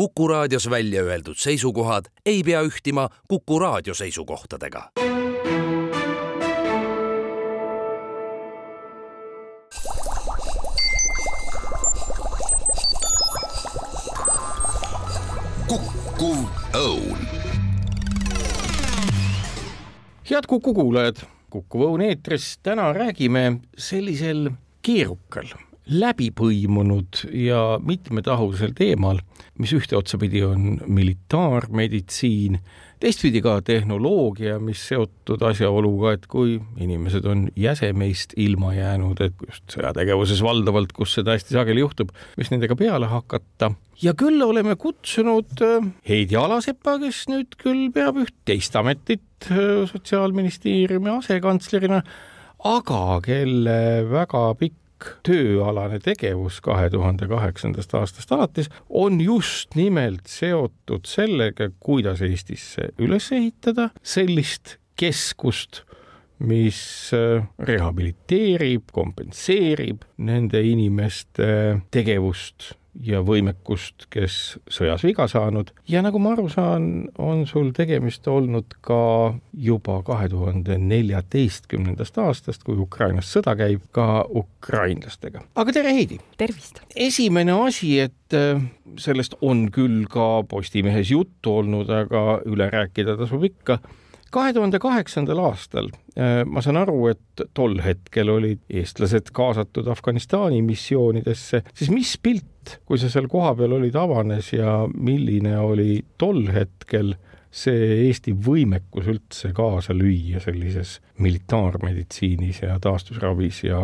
Kuku raadios välja öeldud seisukohad ei pea ühtima Kuku raadio seisukohtadega. kukkuv õun head Kuku kuulajad, Kuku Õun eetris, täna räägime sellisel keerukal, läbipõimunud ja mitmetahulisel teemal, mis ühte otsapidi on militaarmeditsiin, teistpidi ka tehnoloogia, mis seotud asjaoluga, et kui inimesed on jäsemeist ilma jäänud, et just sõjategevuses valdavalt, kus seda hästi sageli juhtub, mis nendega peale hakata. ja küll oleme kutsunud äh, Heidi Alasepa, kes nüüd küll peab üht teist ametit äh, Sotsiaalministeeriumi asekantslerina, aga kelle väga pikk tööalane tegevus kahe tuhande kaheksandast aastast alates on just nimelt seotud sellega, kuidas Eestisse üles ehitada sellist keskust, mis äh, rehabiliteerib, kompenseerib nende inimeste tegevust ja võimekust, kes sõjas viga saanud ja nagu ma aru saan, on sul tegemist olnud ka juba kahe tuhande neljateistkümnendast aastast, kui Ukrainas sõda käib, ka ukrainlastega. aga tere, Heidi! tervist! esimene asi, et äh, sellest on küll ka Postimehes juttu olnud, aga üle rääkida tasub ikka kahe tuhande kaheksandal aastal äh, ma saan aru, et tol hetkel olid eestlased kaasatud Afganistani missioonidesse, siis mis pilt, kui sa seal kohapeal olid, avanes ja milline oli tol hetkel see Eesti võimekus üldse kaasa lüüa sellises militaarmeditsiinis ja taastusravis ja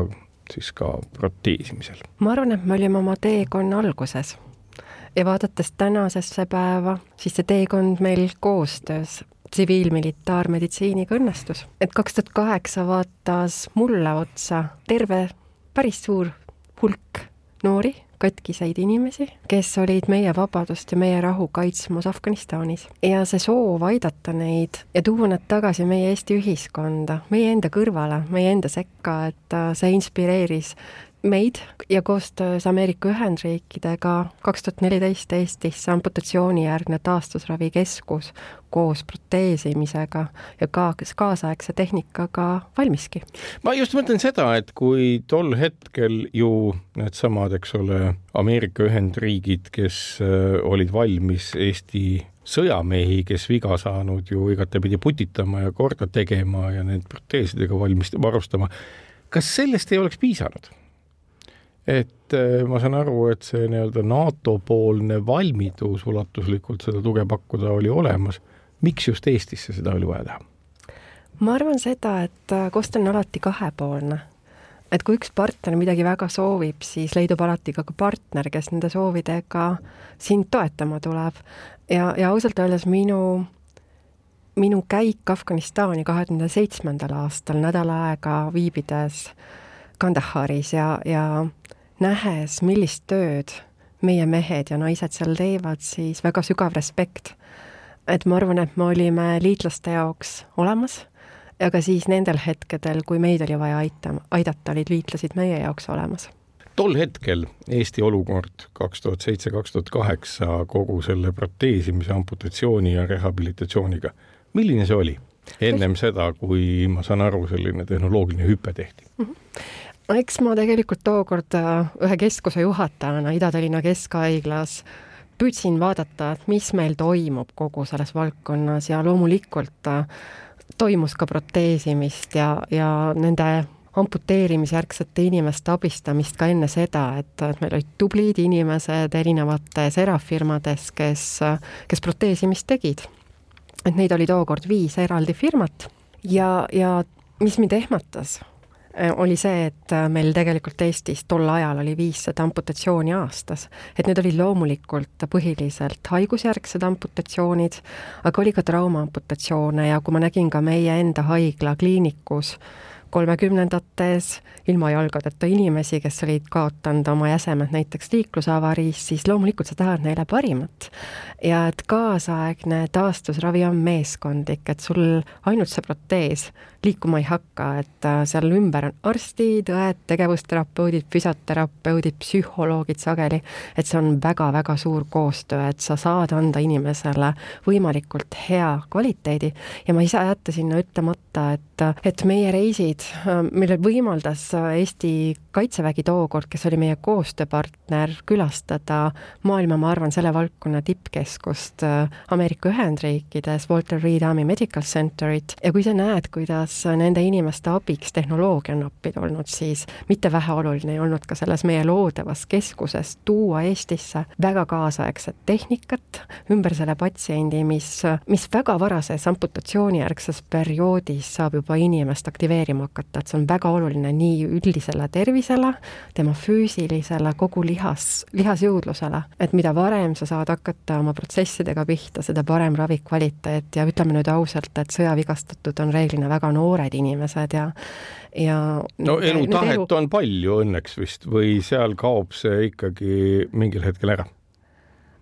siis ka proteesimisel? ma arvan, et me olime oma teekonna alguses ja vaadates tänasesse päeva, siis see teekond meil koostöös tsiviilmilitaarmeditsiiniga õnnestus. et kaks tuhat kaheksa vaatas mulle otsa terve päris suur hulk noori, katkiseid inimesi, kes olid meie vabadust ja meie rahu kaitsmas Afganistanis. ja see soov aidata neid ja tuua nad tagasi meie Eesti ühiskonda, meie enda kõrvale, meie enda sekka, et see inspireeris meid ja koostöös Ameerika Ühendriikidega kaks tuhat neliteist Eestisse amputatsioonijärgne taastusravikeskus koos proteesimisega ja ka kaasaegse tehnikaga valmiski. ma just mõtlen seda, et kui tol hetkel ju needsamad, eks ole, Ameerika Ühendriigid, kes äh, olid valmis Eesti sõjamehi, kes viga saanud ju igatepidi putitama ja korda tegema ja need proteesidega valmis varustama, kas sellest ei oleks piisanud? Et äh, ma saan aru, et see nii-öelda NATO-poolne valmidus ulatuslikult seda tuge pakkuda oli olemas. miks just Eestisse seda oli vaja teha? ma arvan seda, et äh, koostöö on alati kahepoolne. et kui üks partner midagi väga soovib, siis leidub alati ka partner, kes nende soovidega sind toetama tuleb. ja, ja ausalt öeldes minu minu käik Afganistani kahe tuhande seitsmendal aastal nädal aega viibides Kandaharis ja, ja nähes, millist tööd meie mehed ja naised seal teevad, siis väga sügav respekt. et ma arvan, et me olime liitlaste jaoks olemas ja ka siis nendel hetkedel, kui meid oli vaja aita, aidata, olid liitlased meie jaoks olemas tol hetkel Eesti olukord kaks tuhat seitse, kaks tuhat kaheksa kogu selle proteesimise, amputatsiooni ja rehabilitatsiooniga, milline see oli? ennem seda, kui ma saan aru, selline tehnoloogiline hüpe tehti mm. -hmm eks ma tegelikult tookord äh, ühe keskuse juhatajana Ida-Tallinna Keskhaiglas püüdsin vaadata, et mis meil toimub kogu selles valdkonnas ja loomulikult äh, toimus ka proteesimist ja, ja nende amputeerimisjärgsete inimeste abistamist ka enne seda, et, et meil olid tublid inimesed erinevates erafirmades, kes, kes proteesimist tegid. et neid oli tookord viis eraldi firmat ja, ja mis mind ehmatas, Äh, oli see, et äh, meil tegelikult Eestis tol ajal oli viissada amputatsiooni aastas. et need olid loomulikult põhiliselt haigusjärgsed amputatsioonid, aga oli ka traumaamputatsioone ja kui ma nägin ka meie enda haigla kliinikus kolmekümnendates ilma jalgadeta inimesi, kes olid kaotanud oma jäsemed näiteks liiklusavariis, siis loomulikult sa tahad neile parimat. ja et kaasaegne taastusravi on meeskondlik, et sul ainult see protees liikuma ei hakka, et äh, seal ümber on arstid, õed, tegevusterapeudid, füsioterapeudid, psühholoogid sageli, et see on väga-väga suur koostöö, et sa saad anda inimesele võimalikult hea kvaliteedi. Ja ma ei saa jätta sinna ütlemata, et, et meie reisid, äh, mille võimaldas Eesti Kaitsevägi tookord, kes oli meie koostööpartner, külastada maailma, ma arvan, selle valdkonna tippkeskust äh, Ameerika Ühendriikides, Walter Reed Army Medical Centerit. Ja kui sa näed, kuidas nende inimeste abiks tehnoloogia on appi tulnud, siis mitte väheoluline ei olnud ka selles meie loodavas keskuses tuua Eestisse väga kaasaegset tehnikat ümber selle patsiendi, mis, mis väga varases amputatsioonijärgses perioodis saab juba inimest aktiveerima hakata, et see on väga oluline nii üldisele tervisele, tema füüsilisele, kogu lihas, lihasjõudlusele, et mida varem sa saad hakata oma protsessidega pihta, seda parem ravikvaliteet. Ja ütleme nüüd ausalt, et sõjavigastatud on reeglina väga noored inimesed ja ja no elutahet elu... on palju õnneks vist või seal kaob see ikkagi mingil hetkel ära?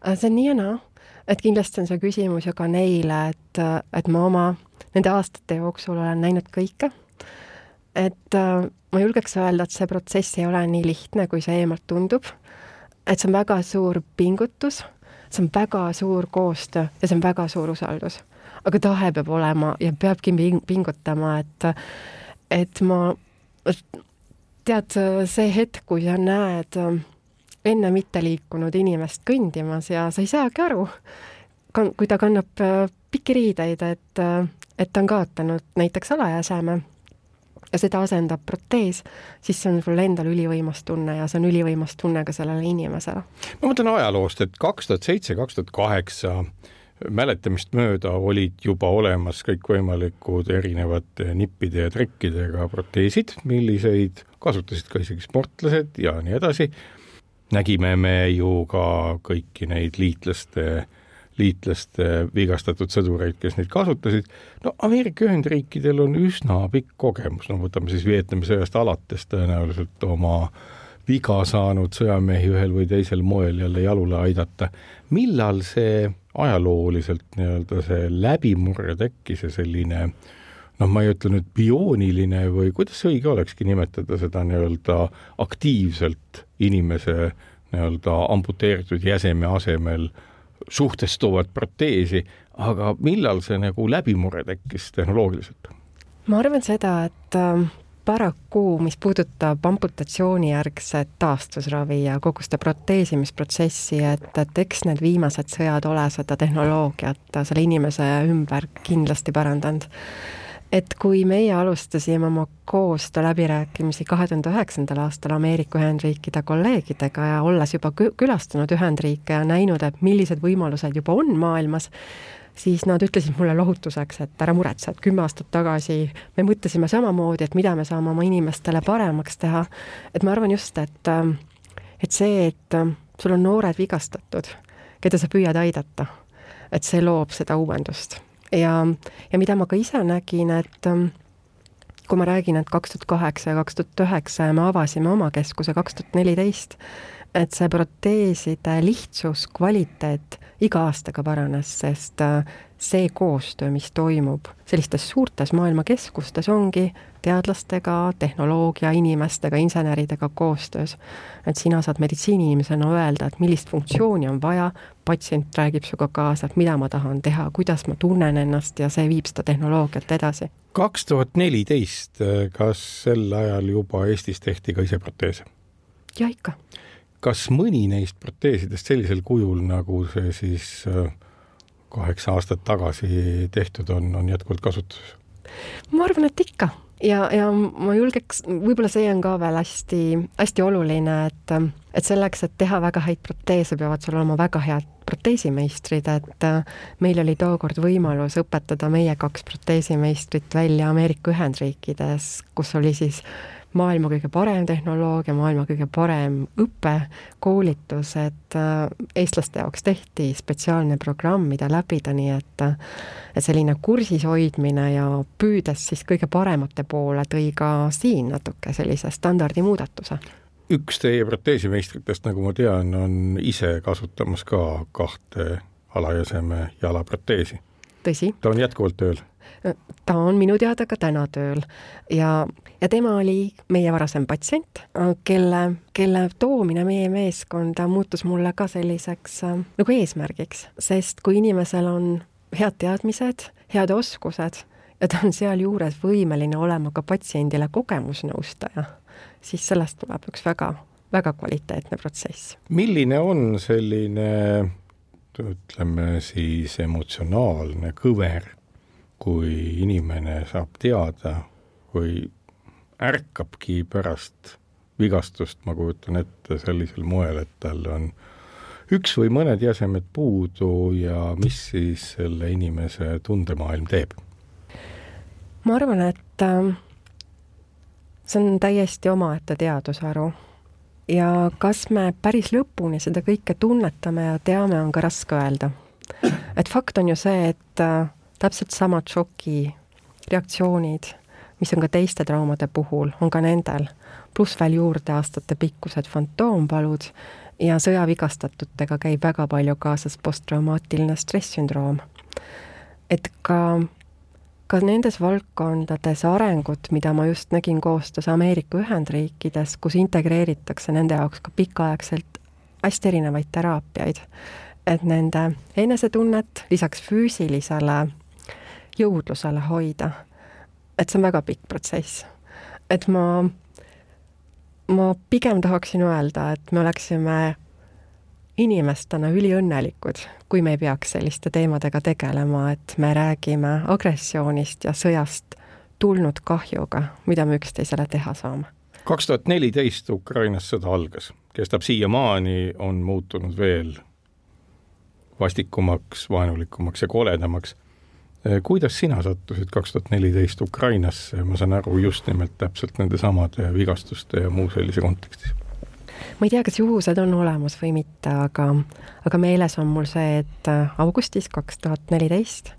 Äh, see on nii ja naa, et kindlasti on see küsimus ju ka neile, et, et ma oma nende aastate jooksul olen näinud kõike, et äh, ma julgeks öelda, et see protsess ei ole nii lihtne, kui see eemalt tundub, et see on väga suur pingutus, see on väga suur koostöö ja see on väga suur usaldus aga tahe peab olema ja peabki pingutama, et, et ma, tead, see hetk, kui sa näed enne mitte liikunud inimest kõndimas ja sa ei saagi aru, kui ta kannab pikki riideid, et, et ta on kaotanud näiteks alajäseme ja seda asendab protees, siis see on sul endal ülivõimas tunne ja see on ülivõimas tunne ka sellele inimesele. ma mõtlen ajaloost, et kaks tuhat seitse, kaks tuhat kaheksa mäletamist mööda olid juba olemas kõikvõimalikud erinevate nippide ja trikkidega proteesid, milliseid kasutasid ka isegi sportlased ja nii edasi. nägime me ju ka kõiki neid liitlaste, liitlaste vigastatud sõdureid, kes neid kasutasid. no Ameerika Ühendriikidel on üsna pikk kogemus, no võtame siis Vietnami sõjast alates tõenäoliselt oma viga saanud sõjamehi ühel või teisel moel jälle jalule aidata. millal see ajalooliselt nii-öelda see läbimurre tekkis ja selline noh, ma ei ütle nüüd biooniline või kuidas õige olekski nimetada seda nii-öelda aktiivselt inimese nii-öelda amputeeritud jäseme asemel suhtestuvat proteesi, aga millal see nagu läbimurre tekkis tehnoloogiliselt? ma arvan seda, et äh, paraku, mis puudutab amputatsioonijärgset taastusravi ja kogu seda proteesimisprotsessi, et, et eks need viimased sõjad ole seda tehnoloogiat selle inimese ümber kindlasti parandanud. et kui meie alustasime oma koostöö läbirääkimisi kahe tuhande üheksandal aastal Ameerika Ühendriikide kolleegidega ja olles juba külastanud Ühendriike ja näinud, et millised võimalused juba on maailmas, siis nad ütlesid mulle lohutuseks, et ära muretse, et kümme aastat tagasi me mõtlesime samamoodi, et mida me saame oma inimestele paremaks teha. et ma arvan just, et, et see, et sul on noored vigastatud, keda sa püüad aidata, et see loob seda uuendust. ja, ja mida ma ka ise nägin, et kui ma räägin, et kaks tuhat kaheksa ja kaks tuhat üheksa ja me avasime oma keskuse kaks tuhat neliteist, et see proteeside lihtsus, kvaliteet iga aastaga paranes, sest äh, see koostöö, mis toimub sellistes suurtes maailmakeskustes, ongi teadlastega, tehnoloogia inimestega, inseneridega koostöös. et sina saad meditsiiniinimesena öelda, et millist funktsiooni on vaja, patsient räägib sinuga kaasa, et mida ma tahan teha, kuidas ma tunnen ennast ja see viib seda tehnoloogiat edasi. kaks tuhat neliteist, kas sel ajal juba Eestis tehti ka ise proteese? jah, ikka kas mõni neist proteesidest sellisel kujul, nagu see siis äh, kaheksa aastat tagasi tehtud on, on jätkuvalt kasutuses? ma arvan, et ikka ja, ja ma julgeks, võib-olla see on ka veel hästi, hästi oluline, et, et selleks, et teha väga häid proteese, peavad sul olema väga head proteesimeistrid, et äh, meil oli tookord võimalus õpetada meie kaks proteesimeistrit välja Ameerika Ühendriikides, kus oli siis maailma kõige parem tehnoloogia, maailma kõige parem õpe, koolitus, et äh, eestlaste jaoks tehti spetsiaalne programm, mida läbida, nii et et selline kursis hoidmine ja püüdes siis kõige paremate poole, tõi ka siin natuke sellise standardi muudatuse üks teie proteesimeistritest, nagu ma tean, on ise kasutamas ka kahte alajäseme jalaproteesi. tõsi. ta on jätkuvalt tööl? ta on minu teada ka täna tööl ja, ja tema oli meie varasem patsient, kelle, kelle toomine meie meeskonda muutus mulle ka selliseks äh, nagu eesmärgiks, sest kui inimesel on head teadmised, head oskused ja ta on sealjuures võimeline olema ka patsiendile kogemusnõustaja, siis sellest tuleb üks väga, väga kvaliteetne protsess. milline on selline ütleme siis emotsionaalne kõver, kui inimene saab teada või ärkabki pärast vigastust, ma kujutan ette, sellisel moel, et tal on üks või mõned jäsemed puudu ja mis siis selle inimese tundemaailm teeb? ma arvan, et äh, see on täiesti omaette teadusharu ja kas me päris lõpuni seda kõike tunnetame ja teame, on ka raske öelda. et fakt on ju see, et äh, täpselt samad šoki reaktsioonid, mis on ka teiste traumade puhul, on ka nendel, pluss veel juurde aastatepikkused fantoompalud ja sõjavigastatutega käib väga palju kaasas posttraumaatiline stress-sündroom. et ka ka nendes valdkondades arengut, mida ma just nägin koostöös Ameerika Ühendriikides, kus integreeritakse nende jaoks ka pikaaegselt hästi erinevaid teraapiaid, et nende enesetunnet lisaks füüsilisele jõudlusele hoida. Et see on väga pikk protsess. et ma, ma pigem tahaksin öelda, et me oleksime inimestena üliõnnelikud, kui me ei peaks selliste teemadega tegelema, et me räägime agressioonist ja sõjast tulnud kahjuga, mida me üksteisele teha saame. kaks tuhat neliteist Ukrainas sõda algas, kestab siiamaani, on muutunud veel vastikumaks, vaenulikumaks ja koledamaks. Kuidas sina sattusid kaks tuhat neliteist Ukrainasse, ma saan aru, just nimelt täpselt nendesamade vigastuste ja muu sellise kontekstis. Ma ei tea, kas juhused on olemas või mitte, aga, aga meeles on mul see, et äh, augustis kaks tuhat neliteist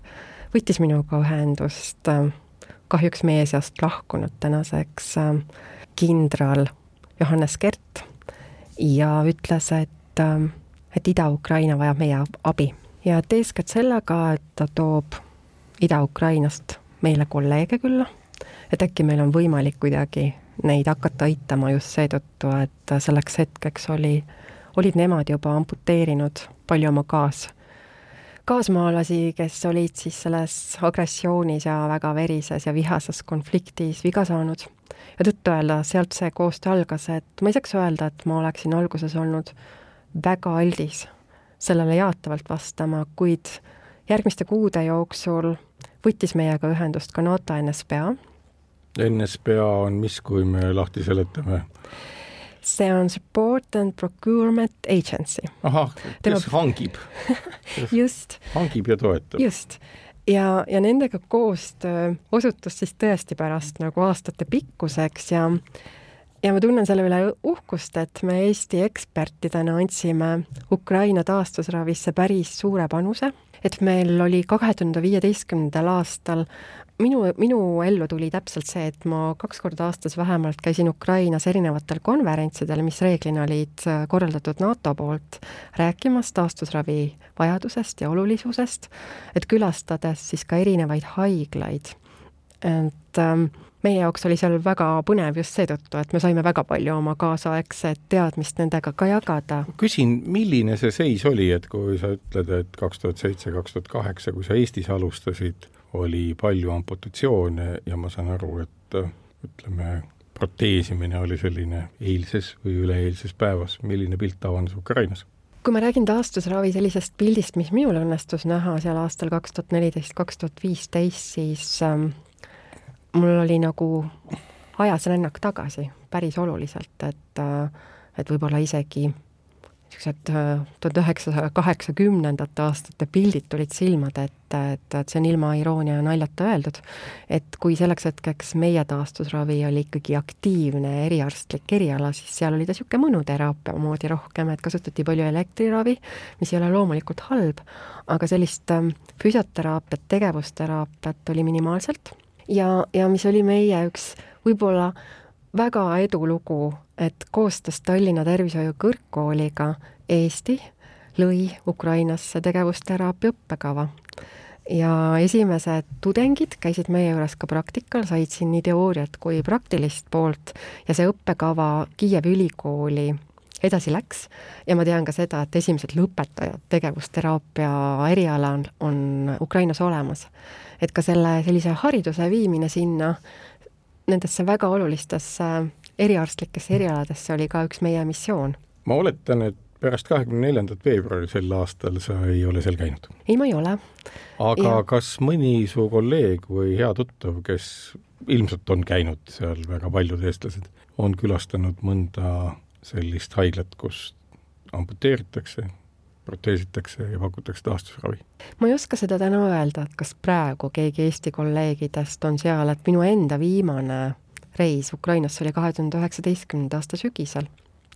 võttis minuga ühendust äh, kahjuks meie seast lahkunud tänaseks äh, kindral Johannes Kert ja ütles, et, et Ida-Ukraina vajab meie abi. Ja et eeskätt sellega, et ta toob Ida-Ukrainast meile kolleege külla, et äkki meil on võimalik kuidagi neid hakata aitama just seetõttu, et selleks hetkeks oli, olid nemad juba amputeerinud palju oma kaas, kaasmaalasi, kes olid siis selles agressioonis ja väga verises ja vihases konfliktis viga saanud. ja tõtt-öelda sealt see koostöö algas, et ma ei saaks öelda, et ma oleksin alguses olnud väga aldis sellele jaatavalt vastama, kuid järgmiste kuude jooksul võttis meiega ühendust ka NATO NSPA NSPA on mis, kui me lahti seletame? see on Support and Procurement Agency. ahah, kes Tema... hangib just. hangib ja toetab. just. ja, ja nendega koostöö osutus siis tõesti pärast nagu aastate pikkuseks ja ja ma tunnen selle üle uhkust, et me Eesti ekspertidena andsime Ukraina taastusravisse päris suure panuse, et meil oli kahe tuhande viieteistkümnendal aastal minu, minu ellu tuli täpselt see, et ma kaks korda aastas vähemalt käisin Ukrainas erinevatel konverentsidel, mis reeglina olid äh, korraldatud NATO poolt, rääkimas taastusravi vajadusest ja olulisusest, et külastades siis ka erinevaid haiglaid. et ähm, meie jaoks oli seal väga põnev just seetõttu, et me saime väga palju oma kaasaegset teadmist nendega ka jagada. küsin, milline see seis oli, et kui sa ütled, et kaks tuhat seitse, kaks tuhat kaheksa, kui sa Eestis alustasid, oli palju amputatsioone ja ma saan aru, et ütleme, proteesimine oli selline eilses või üleeilses päevas, milline pilt avanes Ukrainas? kui ma räägin taastusravi sellisest pildist, mis minul õnnestus näha seal aastal kaks tuhat neliteist, kaks tuhat viisteist, siis ähm, mul oli nagu ajas rännak tagasi päris oluliselt, et äh, et võib-olla isegi niisugused äh, tuhande üheksasaja kaheksakümnendate aastate pildid tulid silmade ette, et, et see on ilma iroonia ja naljata öeldud, et kui selleks hetkeks meie taastusravi oli ikkagi aktiivne eriarstlik eriala, siis seal oli ta niisugune mõnuteraapia moodi rohkem, et kasutati palju elektriravi, mis ei ole loomulikult halb, aga sellist ähm, füsioteraapiat, tegevusteraapiat oli minimaalselt ja, ja mis oli meie üks võib-olla väga edulugu, et koostöös Tallinna Tervishoiu Kõrgkooliga Eesti lõi Ukrainasse tegevusteraapia õppekava. Ja esimesed tudengid käisid meie juures ka praktikal, said siin nii teooriat kui praktilist poolt. Ja see õppekava Kiievi ülikooli edasi läks ja ma tean ka seda, et esimesed lõpetajad tegevusteraapia erialal on Ukrainas olemas. et ka selle sellise hariduse viimine sinna nendesse väga olulistesse eriarstlikesse erialadesse oli ka üks meie missioon. ma oletan, et pärast kahekümne neljandat veebruari sel aastal sa ei ole seal käinud? ei, ma ei ole. aga ja. kas mõni su kolleeg või hea tuttav, kes ilmselt on käinud seal, väga paljud eestlased, on külastanud mõnda sellist haiglat, kus amputeeritakse, proteesitakse ja pakutakse taastusravi? ma ei oska seda täna öelda, et kas praegu keegi Eesti kolleegidest on seal, et minu enda viimane reis Ukrainasse oli kahe tuhande üheksateistkümnenda aasta sügisel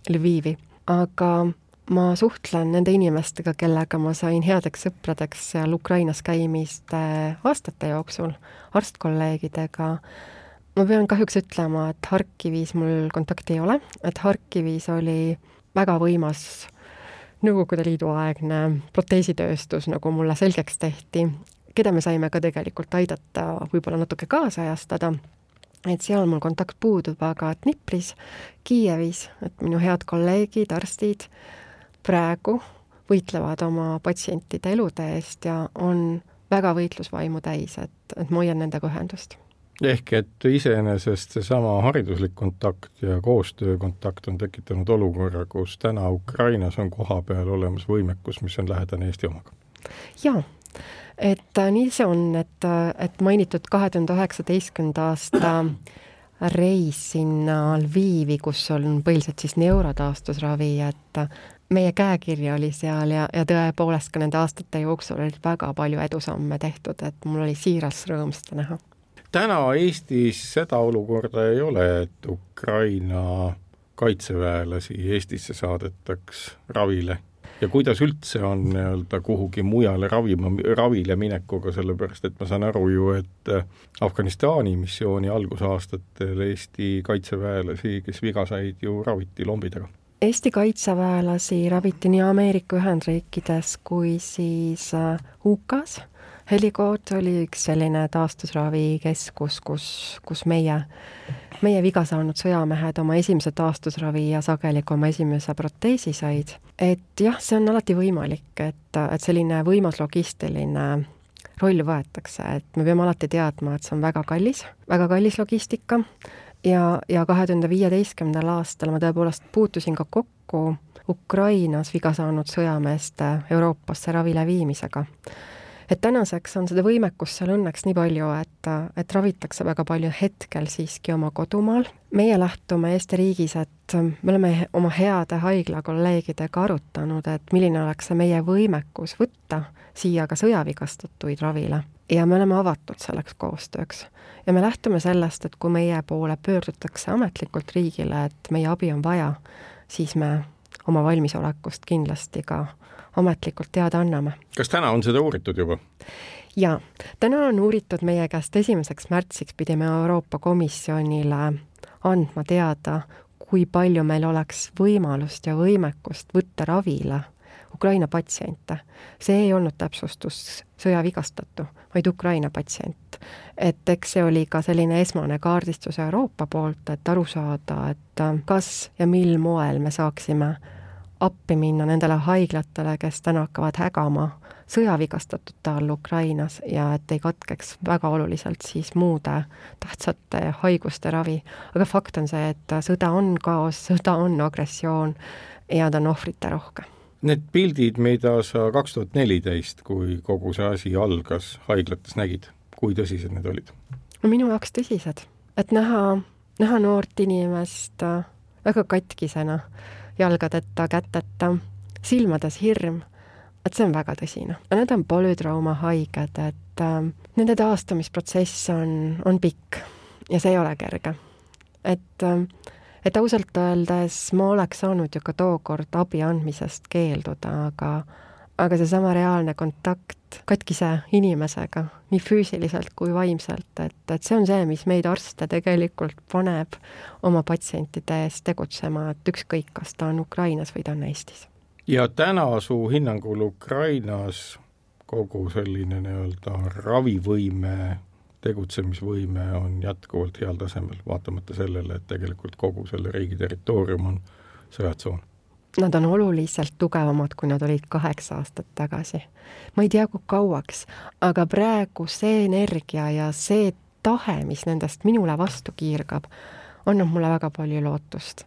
Lvivi, aga ma suhtlen nende inimestega, kellega ma sain headeks sõpradeks seal Ukrainas käimiste aastate jooksul, arstkolleegidega, ma pean kahjuks ütlema, et Harkivis mul kontakti ei ole, et Harkivis oli väga võimas Nõukogude Liidu aegne proteesitööstus, nagu mulle selgeks tehti, keda me saime ka tegelikult aidata võib-olla natuke kaasajastada, et seal mul kontakt puudub, aga Dnipris, Kiievis, et minu head kolleegid, arstid, praegu võitlevad oma patsientide elude eest ja on väga võitlusvaimu täis, et, et ma hoian nendega ühendust. Ehk et iseenesest seesama hariduslik kontakt ja koostöökontakt on tekitanud olukorra, kus täna Ukrainas on kohapeal olemas võimekus, mis on lähedane Eesti omaga? jaa, et äh, nii see on, et, äh, et mainitud kahe tuhande üheksateistkümnenda aasta reis sinna Lvivi, kus on põhiliselt siis neurotaastusravi, et meie käekiri oli seal ja, ja tõepoolest ka nende aastate jooksul olid väga palju edusamme tehtud, et mul oli siiras rõõm seda näha. Täna Eestis seda olukorda ei ole, et Ukraina kaitseväelasi Eestisse saadetaks ravile ja kuidas üldse on nii-öelda kuhugi mujale ravima, ravile minekuga, sellepärast et ma saan aru ju, et Afganistani missiooni algusaastatel Eesti kaitseväelasi, kes viga said, ju raviti lombidega Eesti kaitseväelasi raviti nii Ameerika Ühendriikides kui siis äh, UK-s. Helikood oli üks selline taastusravikeskus, kus, kus meie, meie viga saanud sõjamehed oma esimese taastusravi ja sageli ka oma esimese proteesi said. et jah, see on alati võimalik, et, et selline võimas logistiline roll võetakse, et me peame alati teadma, et see on väga kallis, väga kallis logistika ja, ja kahe tuhande viieteistkümnendal aastal ma tõepoolest puutusin ka kokku Ukrainas viga saanud sõjameeste Euroopasse ravile viimisega. Et tänaseks on seda võimekust seal õnneks nii palju, et, et ravitakse väga palju hetkel siiski oma kodumaal. meie lähtume Eesti riigis, et me oleme oma heade haiglakolleegidega arutanud, et milline oleks see meie võimekus võtta siia ka sõjavigastatuid ravile ja me oleme avatud selleks koostööks. ja me lähtume sellest, et kui meie poole pöördutakse ametlikult riigile, et meie abi on vaja, siis me oma valmisolekust kindlasti ka ametlikult teada anname. kas täna on seda uuritud juba? jaa, täna on uuritud meie käest esimeseks märtsiks pidime Euroopa Komisjonile andma teada, kui palju meil oleks võimalust ja võimekust võtta ravile Ukraina patsiente. see ei olnud täpsustus sõjavigastatu, vaid Ukraina patsient. et eks see oli ka selline esmane kaardistus Euroopa poolt, et aru saada, et kas ja mil moel me saaksime appi minna nendele haiglatele, kes täna hakkavad hägama sõjavigastatute all Ukrainas ja et ei katkeks väga oluliselt siis muude tähtsate haiguste ravi. aga fakt on see, et sõda on kaos, sõda on agressioon ja ta on ohvriterohke Need pildid, mida sa kaks tuhat neliteist, kui kogu see asi algas, haiglates nägid, kui tõsised need olid? no minu jaoks tõsised, et näha, näha noort inimest äh, väga katkisena, jalgadeta, käteta, silmades hirm, et see on väga tõsine. Need on polütraumahaiged, et äh, nende taastamisprotsess on, on pikk ja see ei ole kerge. et äh, et ausalt öeldes ma oleks saanud ju ka tookord abi andmisest keelduda, aga aga seesama reaalne kontakt katkise inimesega, nii füüsiliselt kui vaimselt, et, et see on see, mis meid arste tegelikult paneb oma patsientide eest tegutsema, et ükskõik, kas ta on Ukrainas või ta on Eestis ja täna su hinnangul Ukrainas kogu selline nii-öelda ravivõime, tegutsemisvõime on jätkuvalt heal tasemel, vaatamata sellele, et tegelikult kogu selle riigi territoorium on sõjatsoon? Nad on oluliselt tugevamad, kui nad olid kaheksa aastat tagasi. ma ei tea, kui kauaks, aga praegu see energia ja see tahe, mis nendest minule vastu kiirgab, annab mulle väga palju lootust.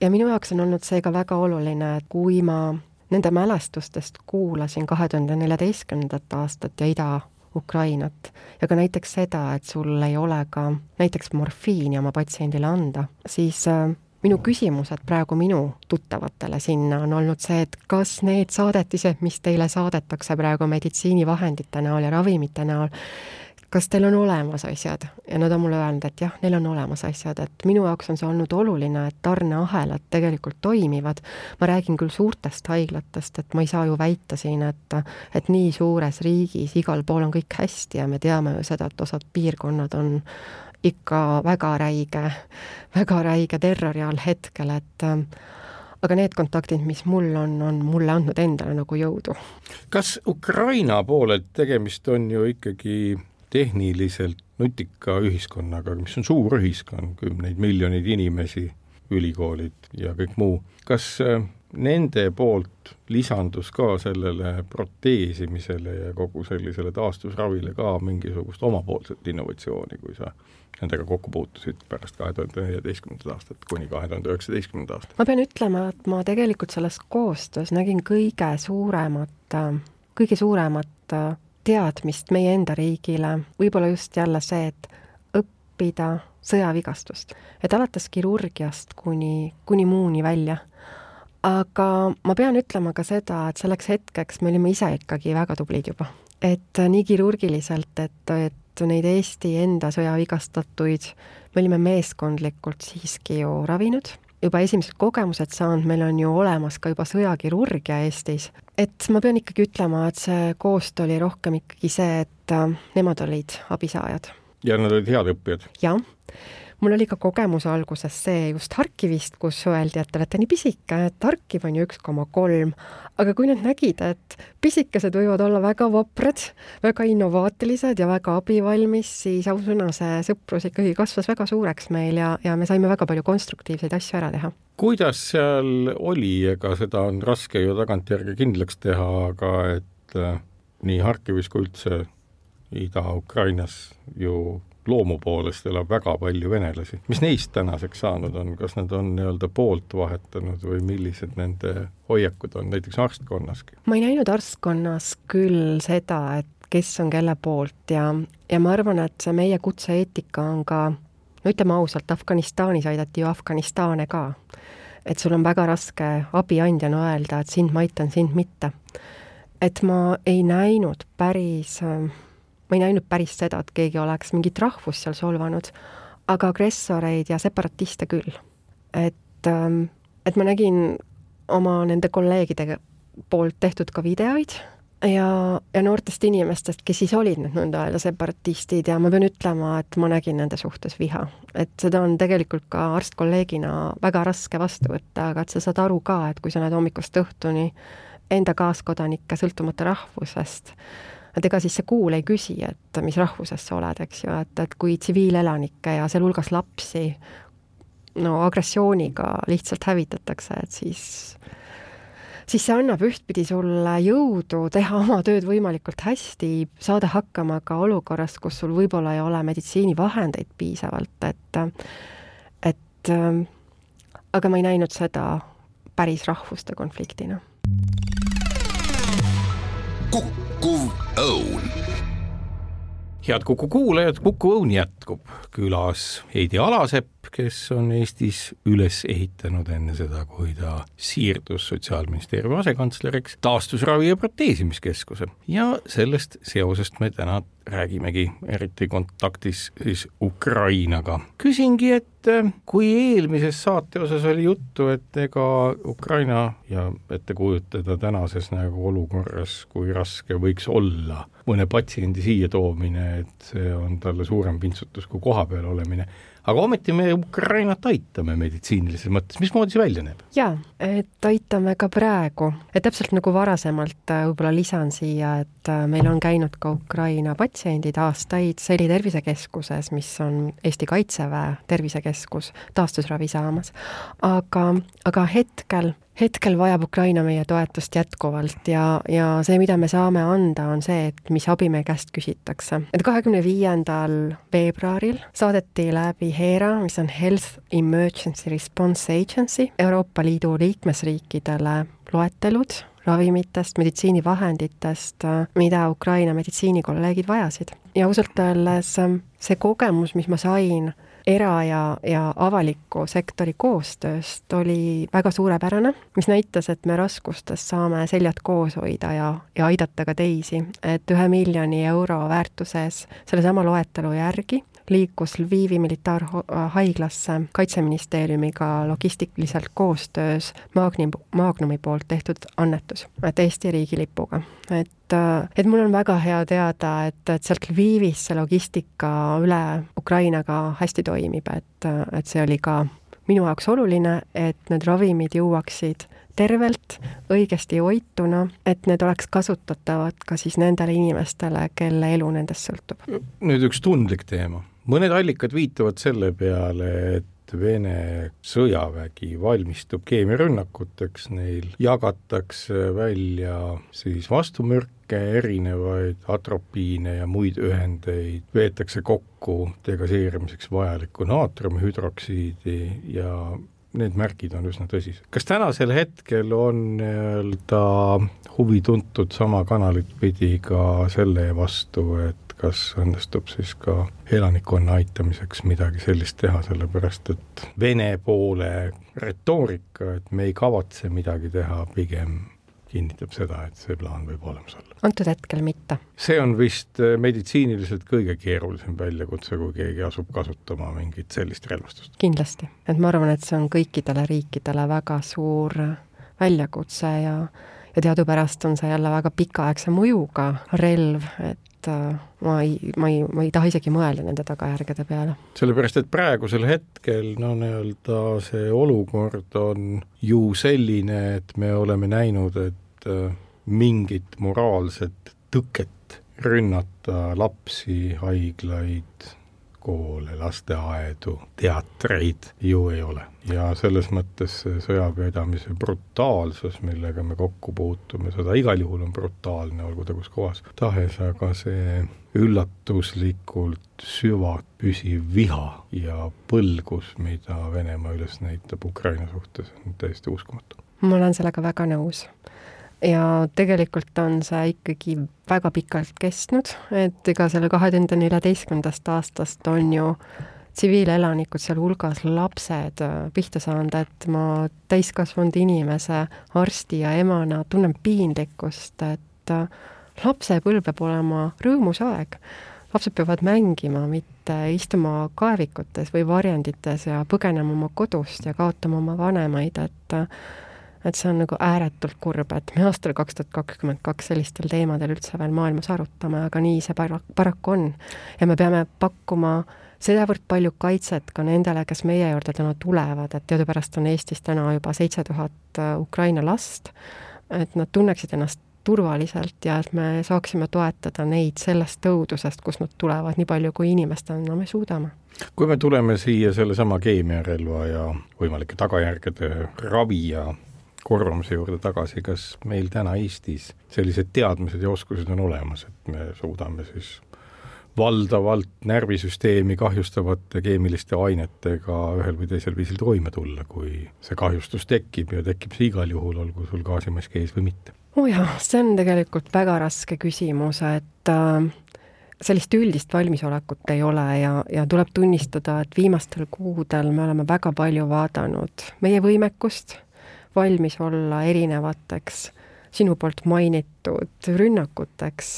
ja minu jaoks on olnud see ka väga oluline, et kui ma nende mälestustest kuulasin kahe tuhande neljateistkümnendat aastat ja Ida-Ukrainat ja ka näiteks seda, et sul ei ole ka näiteks morfiini oma patsiendile anda, siis äh, minu küsimused praegu minu tuttavatele sinna on olnud see, et kas need saadetised, mis teile saadetakse praegu meditsiinivahendite näol ja ravimite näol, kas teil on olemas asjad ja nad on mulle öelnud, et jah, neil on olemas asjad, et minu jaoks on see olnud oluline, et tarneahelad tegelikult toimivad. ma räägin küll suurtest haiglatest, et ma ei saa ju väita siin, et, et nii suures riigis igal pool on kõik hästi ja me teame ju seda, et osad piirkonnad on ikka väga räige, väga räige terrori all hetkel, et aga need kontaktid, mis mul on, on mulle andnud endale nagu jõudu. kas Ukraina poolelt tegemist on ju ikkagi tehniliselt nutika ühiskonnaga, mis on suur ühiskond, kümneid miljoneid inimesi, ülikoolid ja kõik muu, kas äh, nende poolt lisandus ka sellele proteesimisele ja kogu sellisele taastusravile ka mingisugust omapoolset innovatsiooni, kui sa nendega kokku puutusid pärast kahe tuhande neljateistkümnendat aastat kuni kahe tuhande üheksateistkümnenda aastat? ma pean ütlema, et ma tegelikult selles koostöös nägin kõige suuremat, kõige suuremat teadmist meie enda riigile, võib-olla just jälle see, et õppida sõjavigastust, et alates kirurgiast kuni, kuni muuni välja. Aga ma pean ütlema ka seda, et selleks hetkeks me olime ise ikkagi väga tublid juba. et nii kirurgiliselt, et, et neid Eesti enda sõjavigastatuid me olime meeskondlikult siiski ju ravinud juba esimesed kogemused saanud, meil on ju olemas ka juba sõjakirurgia Eestis. et ma pean ikkagi ütlema, et see koostöö oli rohkem ikkagi see, et äh, nemad olid abisaajad. ja nad olid head õppijad? jah mul oli ka kogemus alguses see just Harkivist, kus öeldi, et te olete nii pisike, et Harkiv on ju üks koma kolm, aga kui nad nägid, et pisikesed võivad olla väga vaprad, väga innovaatilised ja väga abivalmis, siis ausõna, see sõprus ikkagi kasvas väga suureks meil ja, ja me saime väga palju konstruktiivseid asju ära teha. kuidas seal oli, ega seda on raske ju tagantjärgi kindlaks teha, aga et äh, nii Harkivis kui üldse Ida-Ukrainas ju loomu poolest elab väga palju venelasi. mis neist tänaseks saanud on, kas nad on nii-öelda poolt vahetanud või millised nende hoiakud on näiteks arstkonnaski? ma ei näinud arstkonnas küll seda, et kes on kelle poolt ja, ja ma arvan, et see meie kutse-eetika on ka, no ütleme ausalt, Afganistanis aidati ju Afganistane ka. et sul on väga raske abiandjana öelda, et sind ma aitan, sind mitte. et ma ei näinud päris äh, ma ei näinud päris seda, et keegi oleks mingit rahvust seal solvanud, aga agressoreid ja separatiste küll. et, ähm, et ma nägin oma nende kolleegide poolt tehtud ka videoid ja, ja noortest inimestest, kes siis olid need nõnda öelda separatistid ja ma pean ütlema, et ma nägin nende suhtes viha. et seda on tegelikult ka arstkolleegina väga raske vastu võtta, aga et sa saad aru ka, et kui sa näed hommikust õhtuni enda kaaskodanikke, sõltumata rahvusest, et ega siis see kuul ei küsi, et mis rahvusest sa oled, eks ju, et, et kui tsiviilelanikke ja sealhulgas lapsi no agressiooniga lihtsalt hävitatakse, et siis siis see annab ühtpidi sulle jõudu teha oma tööd võimalikult hästi, saada hakkama ka olukorras, kus sul võib-olla ei ole meditsiinivahendeid piisavalt, et et aga ma ei näinud seda päris rahvuste konfliktina. kukkuv Õun head Kuku kuulajad, Kuku Õun jätkub. külas Heidi Alasepp, kes on Eestis üles ehitanud enne seda, kui ta siirdus Sotsiaalministeeriumi asekantsleriks, taastusravi ja proteesimiskeskuse. ja sellest seosest me täna räägimegi, eriti kontaktis siis Ukrainaga. küsingi, et äh, kui eelmises saate osas oli juttu, et ega Ukraina ja ette kujutada tänases nagu olukorras, kui raske võiks olla mõne patsiendi siia toomine, et see on talle suurem pintsutus kui kohapeal olemine. aga ometi me Ukrainat aitame meditsiinilises mõttes, mismoodi see välja näeb? jaa, et aitame ka praegu, et täpselt nagu varasemalt äh, võib-olla lisan siia, et äh, meil on käinud ka Ukraina patsiendid aastaid Seli tervisekeskuses, mis on Eesti Kaitseväe tervisekeskus, taastusravi saamas. aga, aga hetkel hetkel vajab Ukraina meie toetust jätkuvalt ja, ja see, mida me saame anda, on see, et mis abi meie käest küsitakse. et kahekümne viiendal veebruaril saadeti läbi HERA, mis on Health Emergency Response Agency, Euroopa Liidu liikmesriikidele loetelud ravimitest, meditsiinivahenditest, mida Ukraina meditsiinikolleegid vajasid. ja ausalt öeldes see kogemus, mis ma sain era- ja, ja avaliku sektori koostööst oli väga suurepärane, mis näitas, et me raskustes saame seljad koos hoida ja, ja aidata ka teisi, et ühe miljoni euro väärtuses sellesama loetelu järgi liikus Lvivi militaarhaiglasse Kaitseministeeriumiga logistiliselt koostöös Maagni, Magnumi poolt tehtud annetus, et Eesti riigilipuga. et, et mul on väga hea teada, et, et sealt Lvivist see logistika üle Ukrainaga hästi toimib, et, et see oli ka minu jaoks oluline, et need ravimid jõuaksid tervelt, õigesti hoituna, et need oleks kasutatavad ka siis nendele inimestele, kelle elu nendest sõltub. nüüd üks tundlik teema mõned allikad viitavad selle peale, et Vene sõjavägi valmistub keemiarünnakuteks, neil jagatakse välja siis vastumürke, erinevaid atropiine ja muid ühendeid, veetakse kokku degaseerimiseks vajalikku naatriumhüdroksiidi ja need märgid on üsna tõsised. kas tänasel hetkel on nii-öelda huvi tuntud sama kanalit pidi ka selle vastu, et kas õnnestub siis ka elanikkonna aitamiseks midagi sellist teha, sellepärast et Vene poole retoorika, et me ei kavatse midagi teha, pigem kinnitab seda, et see plaan võib olemas olla. antud hetkel mitte. see on vist äh, meditsiiniliselt kõige keerulisem väljakutse, kui keegi asub kasutama mingit sellist relvastust. kindlasti, et ma arvan, et see on kõikidele riikidele väga suur väljakutse ja ja teadupärast on see jälle väga pikaaegse mõjuga relv, et et äh, ma ei, ma ei, ma ei taha isegi mõelda nende tagajärgede peale. sellepärast, et praegusel hetkel no nii-öelda see olukord on ju selline, et me oleme näinud, et äh, mingit moraalset tõket rünnata lapsi, haiglaid, koole, lasteaedu, teatreid ju ei ole. ja selles mõttes see sõjapidamise brutaalsus, millega me kokku puutume, seda igal juhul on brutaalne, olgu ta kus kohas tahes, aga see üllatuslikult süvapüsiv viha ja põlgus, mida Venemaa üles näitab Ukraina suhtes, on täiesti uskumatu. ma olen sellega väga nõus ja tegelikult on see ikkagi väga pikalt kestnud, et ega selle kahe tuhande neljateistkümnendast aastast on ju tsiviilelanikud, sealhulgas lapsed, äh, pihta saanud, et ma täiskasvanud inimese, arsti ja emana tunnen piinlikkust, et äh, lapsepõlv peab olema rõõmus aeg. lapsed peavad mängima, mitte istuma kaevikutes või varjendites ja põgenema oma kodust ja kaotama oma vanemaid, et äh, et see on nagu ääretult kurb, et me aastal kaks tuhat kakskümmend kaks sellistel teemadel üldse veel maailmas arutame, aga nii see para-, paraku on. ja me peame pakkuma sedavõrd palju kaitset ka nendele, kes meie juurde täna tulevad, et teadupärast on Eestis täna juba seitse tuhat äh, Ukraina last, et nad tunneksid ennast turvaliselt ja et me saaksime toetada neid sellest õudusest, kust nad tulevad, nii palju kui inimestena me suudame. kui me tuleme siia sellesama keemiarelva ja võimalike tagajärgede ravi ja korvamise juurde tagasi, kas meil täna Eestis sellised teadmised ja oskused on olemas, et me suudame siis valdavalt närvisüsteemi kahjustavate keemiliste ainetega ühel või teisel viisil toime tulla, kui see kahjustus tekib ja tekib see igal juhul, olgu sul gaasimask ees või mitte? oo oh jah, see on tegelikult väga raske küsimus, et äh, sellist üldist valmisolekut ei ole ja, ja tuleb tunnistada, et viimastel kuudel me oleme väga palju vaadanud meie võimekust valmis olla erinevateks sinu poolt mainitud rünnakuteks,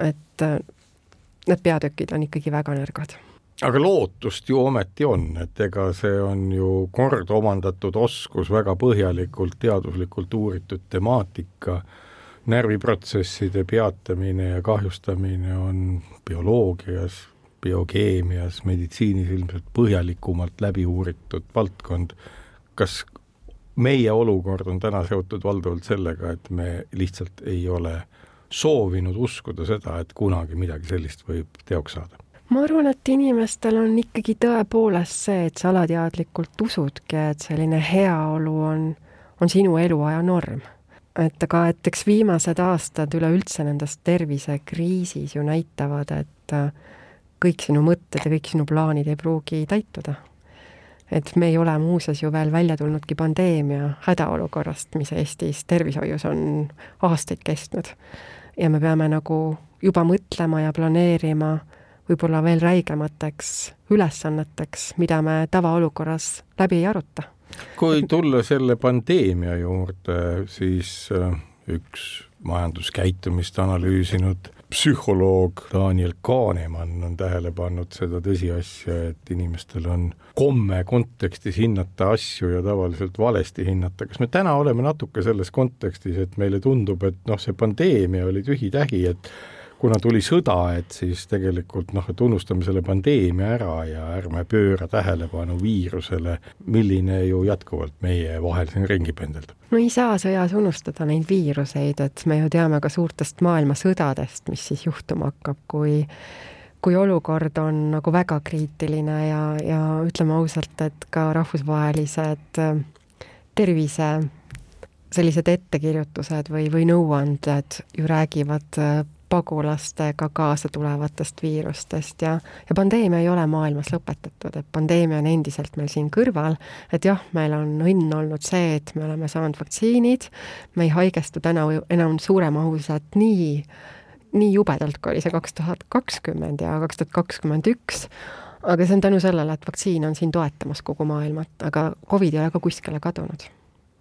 et äh, need peatükid on ikkagi väga nõrgad aga lootust ju ometi on, et ega see on ju kord omandatud oskus, väga põhjalikult teaduslikult uuritud temaatika, närviprotsesside peatamine ja kahjustamine on bioloogias, biokeemias, meditsiinis ilmselt põhjalikumalt läbi uuritud valdkond. kas meie olukord on täna seotud valdavalt sellega, et me lihtsalt ei ole soovinud uskuda seda, et kunagi midagi sellist võib teoks saada? ma arvan, et inimestel on ikkagi tõepoolest see, et sa alateadlikult usudki, et selline heaolu on, on sinu eluaja norm. et aga, et eks viimased aastad üleüldse nendes tervisekriisis ju näitavad, et kõik sinu mõtted ja kõik sinu plaanid ei pruugi täituda et me ei ole muuseas ju veel välja tulnudki pandeemia hädaolukorrast, mis Eestis tervishoius on aastaid kestnud. ja me peame nagu juba mõtlema ja planeerima võib-olla veel räigemateks ülesanneteks, mida me tavaolukorras läbi ei aruta. kui tulla selle pandeemia juurde, siis äh, üks majanduskäitumist analüüsinud psühholoog Daniel Kahnemann on tähele pannud seda tõsiasja, et inimestel on komme kontekstis hinnata asju ja tavaliselt valesti hinnata. kas me täna oleme natuke selles kontekstis, et meile tundub, et noh, see pandeemia oli tühi-tähi, et kuna tuli sõda, et siis tegelikult noh, et unustame selle pandeemia ära ja ärme pööra tähelepanu viirusele, milline ju jätkuvalt meie vahel siin ringi pendeldab. no ei saa sõjas unustada neid viiruseid, et me ju teame ka suurtest maailmasõdadest, mis siis juhtuma hakkab, kui kui olukord on nagu väga kriitiline ja, ja ütleme ausalt, et ka rahvusvahelised äh, tervise sellised ettekirjutused või, või nõuanded ju räägivad äh, pagulastega kaasa tulevatest viirustest ja, ja pandeemia ei ole maailmas lõpetatud, et pandeemia on endiselt meil siin kõrval, et jah, meil on õnn olnud see, et me oleme saanud vaktsiinid, me ei haigestu täna enam suuremahuliselt nii, nii jubedalt, kui oli see kaks tuhat kakskümmend ja kaks tuhat kakskümmend üks, aga see on tänu sellele, et vaktsiin on siin toetamas kogu maailma, aga Covid ei ole ka kuskile kadunud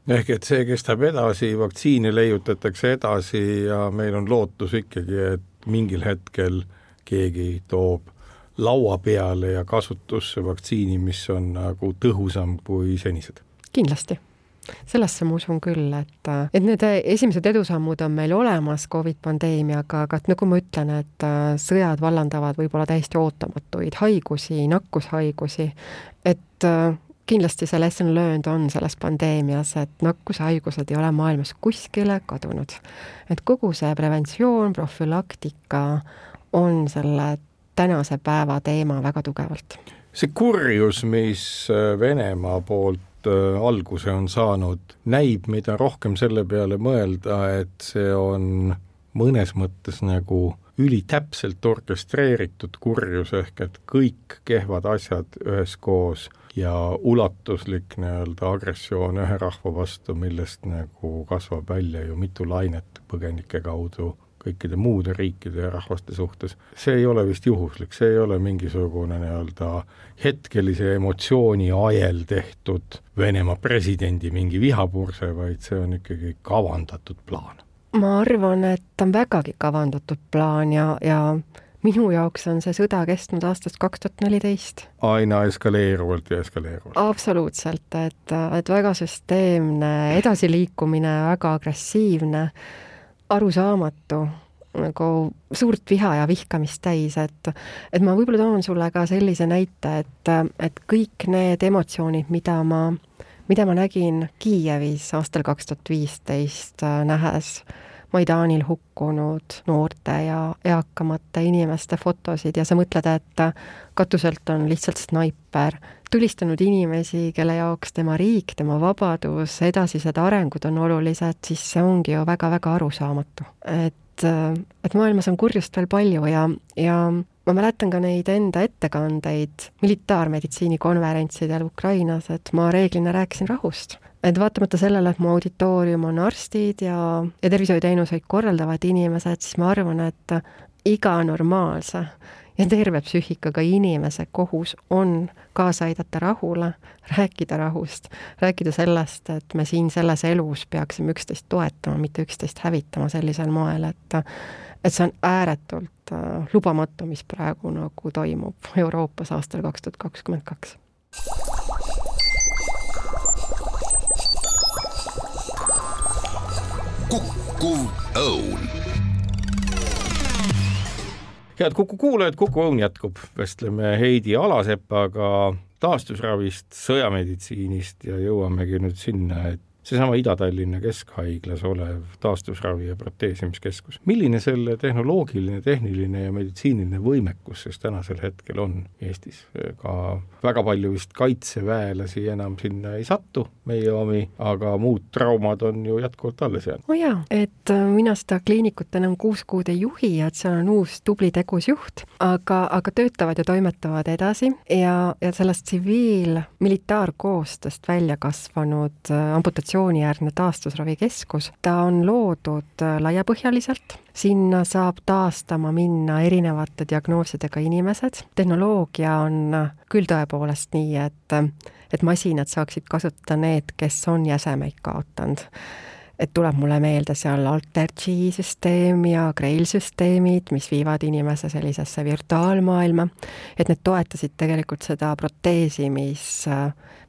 ehk et see kestab edasi, vaktsiine leiutatakse edasi ja meil on lootus ikkagi, et mingil hetkel keegi toob laua peale ja kasutusse vaktsiini, mis on nagu tõhusam kui senised. kindlasti sellesse ma usun küll, et, et need esimesed edusammud on meil olemas Covid pandeemiaga, aga et nagu ma ütlen, et sõjad vallandavad võib-olla täiesti ootamatuid haigusi, nakkushaigusi, et kindlasti see lesson learned on selles pandeemias, et nakkushaigused ei ole maailmas kuskile kadunud. et kogu see preventsioon, profülaktika on selle tänase päeva teema väga tugevalt. see kurjus, mis äh, Venemaa poolt äh, alguse on saanud, näib, mida rohkem selle peale mõelda, et see on mõnes mõttes nagu ülitäpselt orkestreeritud kurjus, ehk et kõik kehvad asjad üheskoos ja ulatuslik nii-öelda agressioon ühe rahva vastu, millest nagu kasvab välja ju mitu lainet põgenike kaudu kõikide muude riikide ja rahvaste suhtes, see ei ole vist juhuslik, see ei ole mingisugune nii-öelda hetkelise emotsiooni ajel tehtud Venemaa presidendi mingi vihapurse, vaid see on ikkagi kavandatud plaan. Ma arvan, et on vägagi kavandatud plaan ja, ja minu jaoks on see sõda kestnud aastast kaks tuhat neliteist. aina eskaleeruvalt ja eskaleeruvalt. absoluutselt, et, et väga süsteemne edasiliikumine, väga agressiivne, arusaamatu, nagu suurt viha ja vihkamist täis, et et ma võib-olla toon sulle ka sellise näite, et, et kõik need emotsioonid, mida ma mida ma nägin Kiievis aastal kaks tuhat viisteist, äh, nähes Maidanil hukkunud noorte ja eakamate inimeste fotosid ja sa mõtled, et katuselt on lihtsalt snaiper, tulistanud inimesi, kelle jaoks tema riik, tema vabadus, edasised arengud on olulised, siis see ongi ju väga-väga arusaamatu. et, et maailmas on kurjust veel palju ja, ja ma mäletan ka neid enda ettekandeid militaarmeditsiini konverentsidel Ukrainas, et ma reeglina rääkisin rahust. Et vaatamata sellele, et mu auditoorium on arstid ja, ja tervishoiuteenuseid korraldavad inimesed, siis ma arvan, et iga normaalse ja terve psüühikaga inimese kohus on kaasa aidata rahule, rääkida rahust, rääkida sellest, et me siin selles elus peaksime üksteist toetama, mitte üksteist hävitama sellisel moel, et et see on ääretult äh, lubamatu, mis praegu nagu toimub Euroopas aastal kaks tuhat kakskümmend kaks. Kukkuv õun. Head Kuku kuulajad, Kuku Õun jätkub, vestleme Heidi Alasepaga taastusravist, sõjameditsiinist ja jõuamegi nüüd sinna, et seesama Ida-Tallinna Keskhaiglas olev taastusravi ja proteesimiskeskus. milline selle tehnoloogiline, tehniline ja meditsiiniline võimekus siis tänasel hetkel on Eestis? ka väga palju vist kaitseväelasi enam sinna ei satu, meie omi, aga muud traumad on ju jätkuvalt alles jäänud. oo oh jaa, et äh, mina seda kliinikut enam kuus kuud ei juhi ja et seal on uus tubli tegus juht, aga, aga töötavad ja toimetavad edasi ja, ja sellest tsiviil-militaarkoostööst välja kasvanud äh, amputatsioon operatsioonijärgne taastusravikeskus. ta on loodud äh, laiapõhjaliselt, sinna saab taastama minna erinevate diagnoosidega inimesed, tehnoloogia on äh, küll tõepoolest nii, et äh, et masinad saaksid kasutada need, kes on jäsemeid kaotanud et tuleb mulle meelde seal Alter-G süsteem ja Grail süsteemid, mis viivad inimese sellisesse virtuaalmaailma, et need toetasid tegelikult seda proteesi, mis,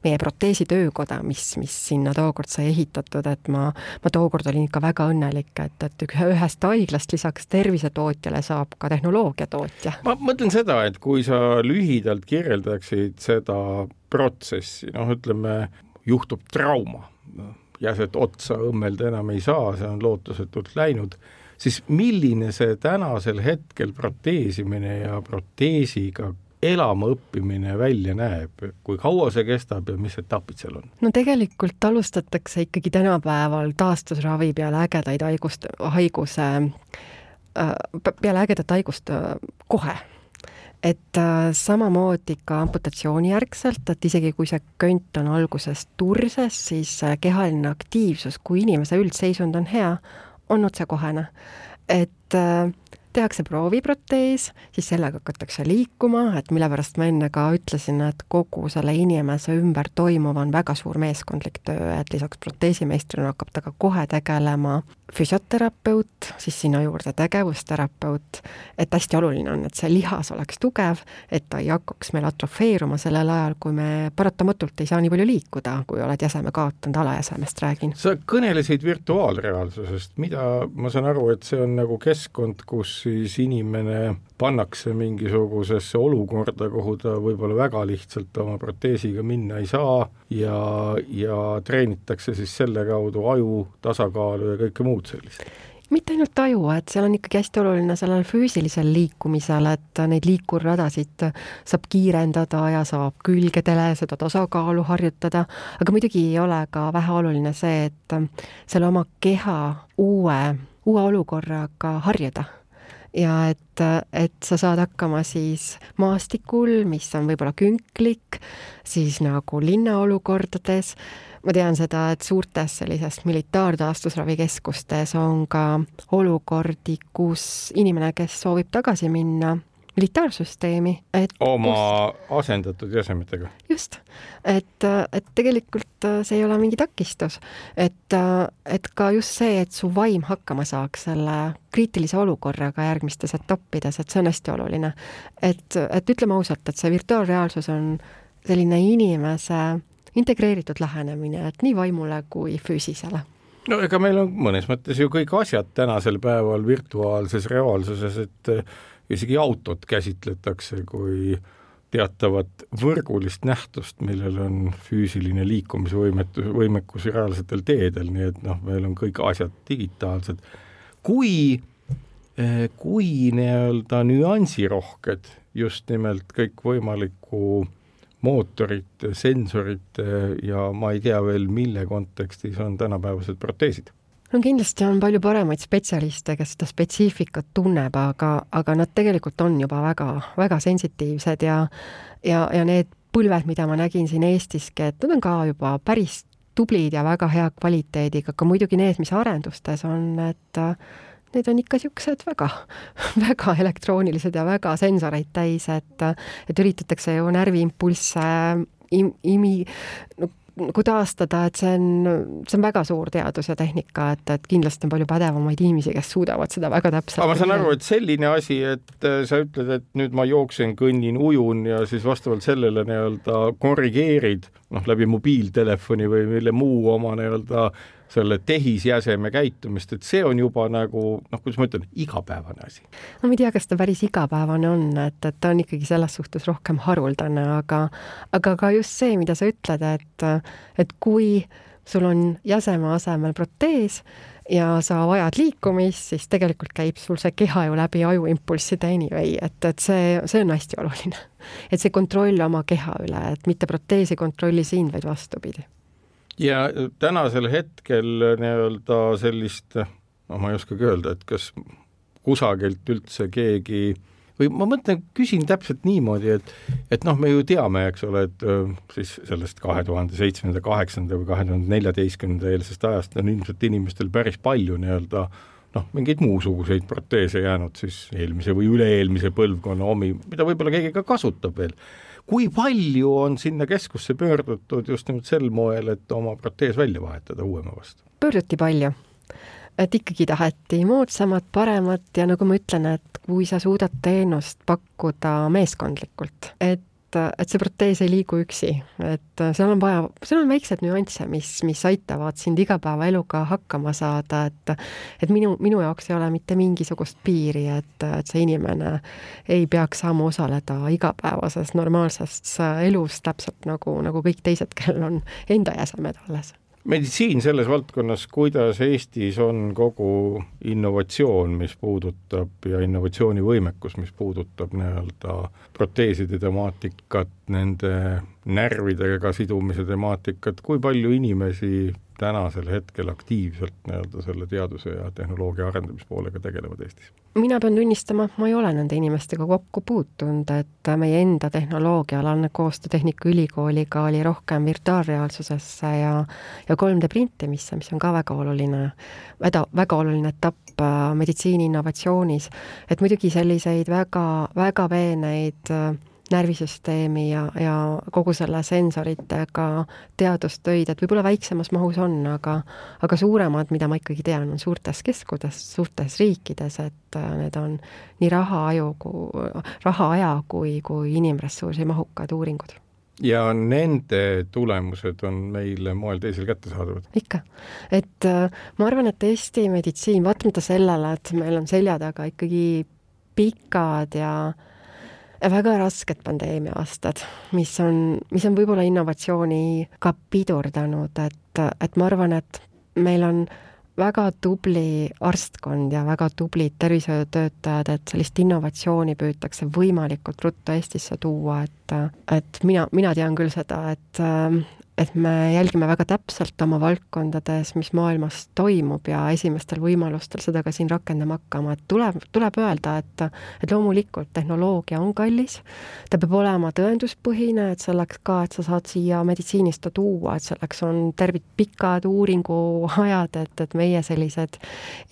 meie proteesitöökoda, mis, mis sinna tookord sai ehitatud, et ma, ma tookord olin ikka väga õnnelik, et, et ühest haiglast lisaks tervisetootjale saab ka tehnoloogiatootja. ma mõtlen seda, et kui sa lühidalt kirjeldaksid seda protsessi, noh, ütleme, juhtub trauma jäset otsa õmmelda enam ei saa, see on lootusetult läinud, siis milline see tänasel hetkel proteesimine ja proteesiga elama õppimine välja näeb, kui kaua see kestab ja mis etapid seal on? no tegelikult alustatakse ikkagi tänapäeval taastusravi peale ägedaid haigust, haiguse, äh, peale ägedat haigust äh, kohe et äh, samamoodi ka amputatsiooni järgselt, et isegi kui see könt on alguses turses, siis äh, kehaline aktiivsus, kui inimese üldseisund on hea, on otsekohene. et äh, tehakse prooviprotees, siis sellega hakatakse liikuma, et mille pärast ma enne ka ütlesin, et kogu selle inimese ümber toimuv on väga suur meeskondlik töö, et lisaks proteesimeistrile hakkab ta ka kohe tegelema füsioterapeut, siis sinna juurde tegevusterapeut, et hästi oluline on, et see lihas oleks tugev, et ta ei hakkaks meil atrofeeruma sellel ajal, kui me paratamatult ei saa nii palju liikuda, kui oled jäseme kaotanud, alajäsemest räägin. sa kõnelesid virtuaalreaalsusest, mida ma saan aru, et see on nagu keskkond, kus siis inimene pannakse mingisugusesse olukorda, kuhu ta võib-olla väga lihtsalt oma proteesiga minna ei saa ja, ja treenitakse siis selle kaudu aju tasakaalu ja kõike muud sellist. Mitte ainult aju, et seal on ikkagi hästi oluline sellel füüsilisel liikumisel, et neid liikurradasid saab kiirendada ja saab külgedele seda tasakaalu harjutada, aga muidugi ei ole ka väheoluline see, et selle oma keha uue, uue olukorraga harjuda ja et, et sa saad hakkama siis maastikul, mis on võib-olla künklik, siis nagu linnaolukordades, ma tean seda, et suurtes sellisest militaartaastusravikeskustes on ka olukordi, kus inimene, kes soovib tagasi minna militaarsüsteemi, oma kus... asendatud jäsemetega. just, et, et tegelikult see ei ole mingi takistus, et, et ka just see, et su vaim hakkama saaks selle kriitilise olukorraga järgmistes etappides, et see on hästi oluline. et, et ütleme ausalt, et see virtuaalreaalsus on selline inimese integreeritud lähenemine, et nii vaimule kui füüsisele no ega meil on mõnes mõttes ju kõik asjad tänasel päeval virtuaalses reaalsuses, et isegi autot käsitletakse kui teatavat võrgulist nähtust, millel on füüsiline liikumisvõimetus, võimekus reaalsetel teedel, nii et noh, meil on kõik asjad digitaalsed. kui, eh, kui nii-öelda nüansirohked just nimelt kõikvõimaliku mootorite, sensorite ja ma ei tea veel, mille kontekstis on tänapäevased proteesid no kindlasti on palju paremaid spetsialiste, kes seda spetsiifikat tunneb, aga, aga nad tegelikult on juba väga, väga sensitiivsed ja ja, ja need põlved, mida ma nägin siin Eestiski, et nad on ka juba päris tublid ja väga hea kvaliteediga, aga muidugi need, mis arendustes on, et need on ikka niisugused väga, väga elektroonilised ja väga sensoreid täis, et et üritatakse ju närviimpulsse im-, imi-, no nagu taastada, et see on, see on väga suur teadus ja tehnika, et, et kindlasti on palju pädevamaid inimesi, kes suudavad seda väga täpselt aga ma saan aru, et selline asi, et äh, sa ütled, et nüüd ma jooksen, kõnnin, ujun ja siis vastavalt sellele nii-öelda korrigeerid noh, läbi mobiiltelefoni või mille muu oma nii-öelda selle tehisjäseme käitumist, et see on juba nagu noh, kuidas ma ütlen, igapäevane asi. no ma ei tea, kas ta päris igapäevane on, et, et ta on ikkagi selles suhtes rohkem haruldane, aga aga ka just see, mida sa ütled, et et kui sul on jäseme asemel protees ja sa vajad liikumist, siis tegelikult käib sul see keha ju läbi ajuimpulsside anyway, et, et see, see on hästi oluline. et see kontroll oma keha üle, et mitte protees ei kontrolli sind, vaid vastupidi ja tänasel hetkel nii-öelda sellist, no ma ei oskagi öelda, et kas kusagilt üldse keegi või ma mõtlen, küsin täpselt niimoodi, et et noh, me ju teame, eks ole, et siis sellest kahe tuhande seitsmenda, kaheksanda või kahe tuhande neljateistkümnenda eelsest ajast on ilmselt inimestel päris palju nii-öelda noh, mingeid muusuguseid proteese jäänud siis eelmise või üle-eelmise põlvkonna omi, mida võib-olla keegi ka kasutab veel kui palju on sinna keskusse pöördutud just nimelt sel moel, et oma protees välja vahetada uuema vastu? pöörduti palju. et ikkagi taheti moodsamat, paremat ja nagu ma ütlen, et kui sa suudad teenust pakkuda meeskondlikult, et et, et see protees ei liigu üksi, et seal on vaja, seal on väiksed nüansse, mis, mis aitavad sind igapäevaeluga hakkama saada, et et minu, minu jaoks ei ole mitte mingisugust piiri, et, et see inimene ei peaks saama osaleda igapäevases normaalses elus täpselt nagu, nagu kõik teised, kellel on enda jäsemed alles meditsiin selles valdkonnas, kuidas Eestis on kogu innovatsioon, mis puudutab ja innovatsioonivõimekus, mis puudutab nii-öelda proteeside temaatikat, nende närvidega sidumise temaatikat, kui palju inimesi tänasel hetkel aktiivselt nii-öelda selle teaduse ja tehnoloogia arendamispoolega tegelevad Eestis? mina pean tunnistama, ma ei ole nende inimestega kokku puutunud, et meie enda tehnoloogiaalane koostöö Tehnikaülikooliga oli rohkem virtuaalreaalsusesse ja ja 3D printimisse, mis on ka väga oluline, väga, väga oluline etapp äh, meditsiini innovatsioonis. et muidugi selliseid väga, väga veeneid äh, närvisüsteemi ja, ja kogu selle sensoritega teadustöid, et võib-olla väiksemas mahus on, aga aga suuremad, mida ma ikkagi tean, on suurtes keskudes, suurtes riikides, et äh, need on nii raha, aju, raha, aja kui, kui inimressursi mahukad uuringud ja nende tulemused on meile moel teisel kättesaadavad? ikka. et äh, ma arvan, et Eesti meditsiin, vaatamata sellele, et meil on selja taga ikkagi pikad ja äh, väga rasked pandeemia aastad, mis on, mis on võib-olla innovatsiooni ka pidurdanud, et, et ma arvan, et meil on väga tubli arstkond ja väga tublid tervishoiutöötajad, et sellist innovatsiooni püütakse võimalikult ruttu Eestisse tuua, et, et mina, mina tean küll seda, et, et me jälgime väga täpselt oma valdkondades, mis maailmas toimub ja esimestel võimalustel seda ka siin rakendama hakkama, et tuleb, tuleb öelda, et et loomulikult tehnoloogia on kallis, ta peab olema tõenduspõhine, et selleks ka, et sa saad siia meditsiinist ta tuua, et selleks on tervit pikad uuringuajad, et, et meie sellised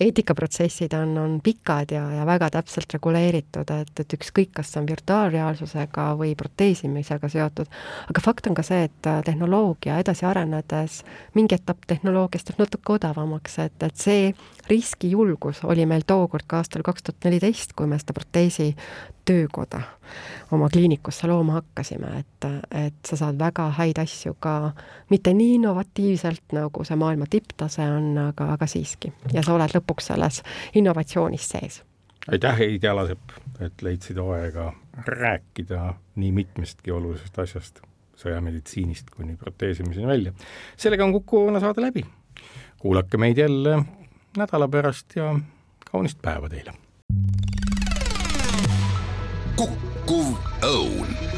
eetikaprotsessid on, on pikad ja, ja väga täpselt reguleeritud, et, et ükskõik, kas see on virtuaalreaalsusega või proteesimisega seotud, aga fakt on ka see, et tehnoloogia tehnoloogia edasi arenedes mingi etapp tehnoloogiast jääb natuke odavamaks, et, et see riskijulgus oli meil tookord ka aastal kaks tuhat neliteist, kui me seda proteesi töökoda oma kliinikusse looma hakkasime, et, et sa saad väga häid asju ka mitte nii innovatiivselt, nagu see maailma tipptase on, aga, aga siiski. ja sa oled lõpuks selles innovatsioonis sees. aitäh, Heidi Alasepp, et leidsid aega rääkida nii mitmestki olulisest asjast sõjameditsiinist kuni proteesimiseni välja. sellega on Kuku Õuna saade läbi. kuulake meid jälle nädala pärast ja kaunist päeva teile! kukkuv õun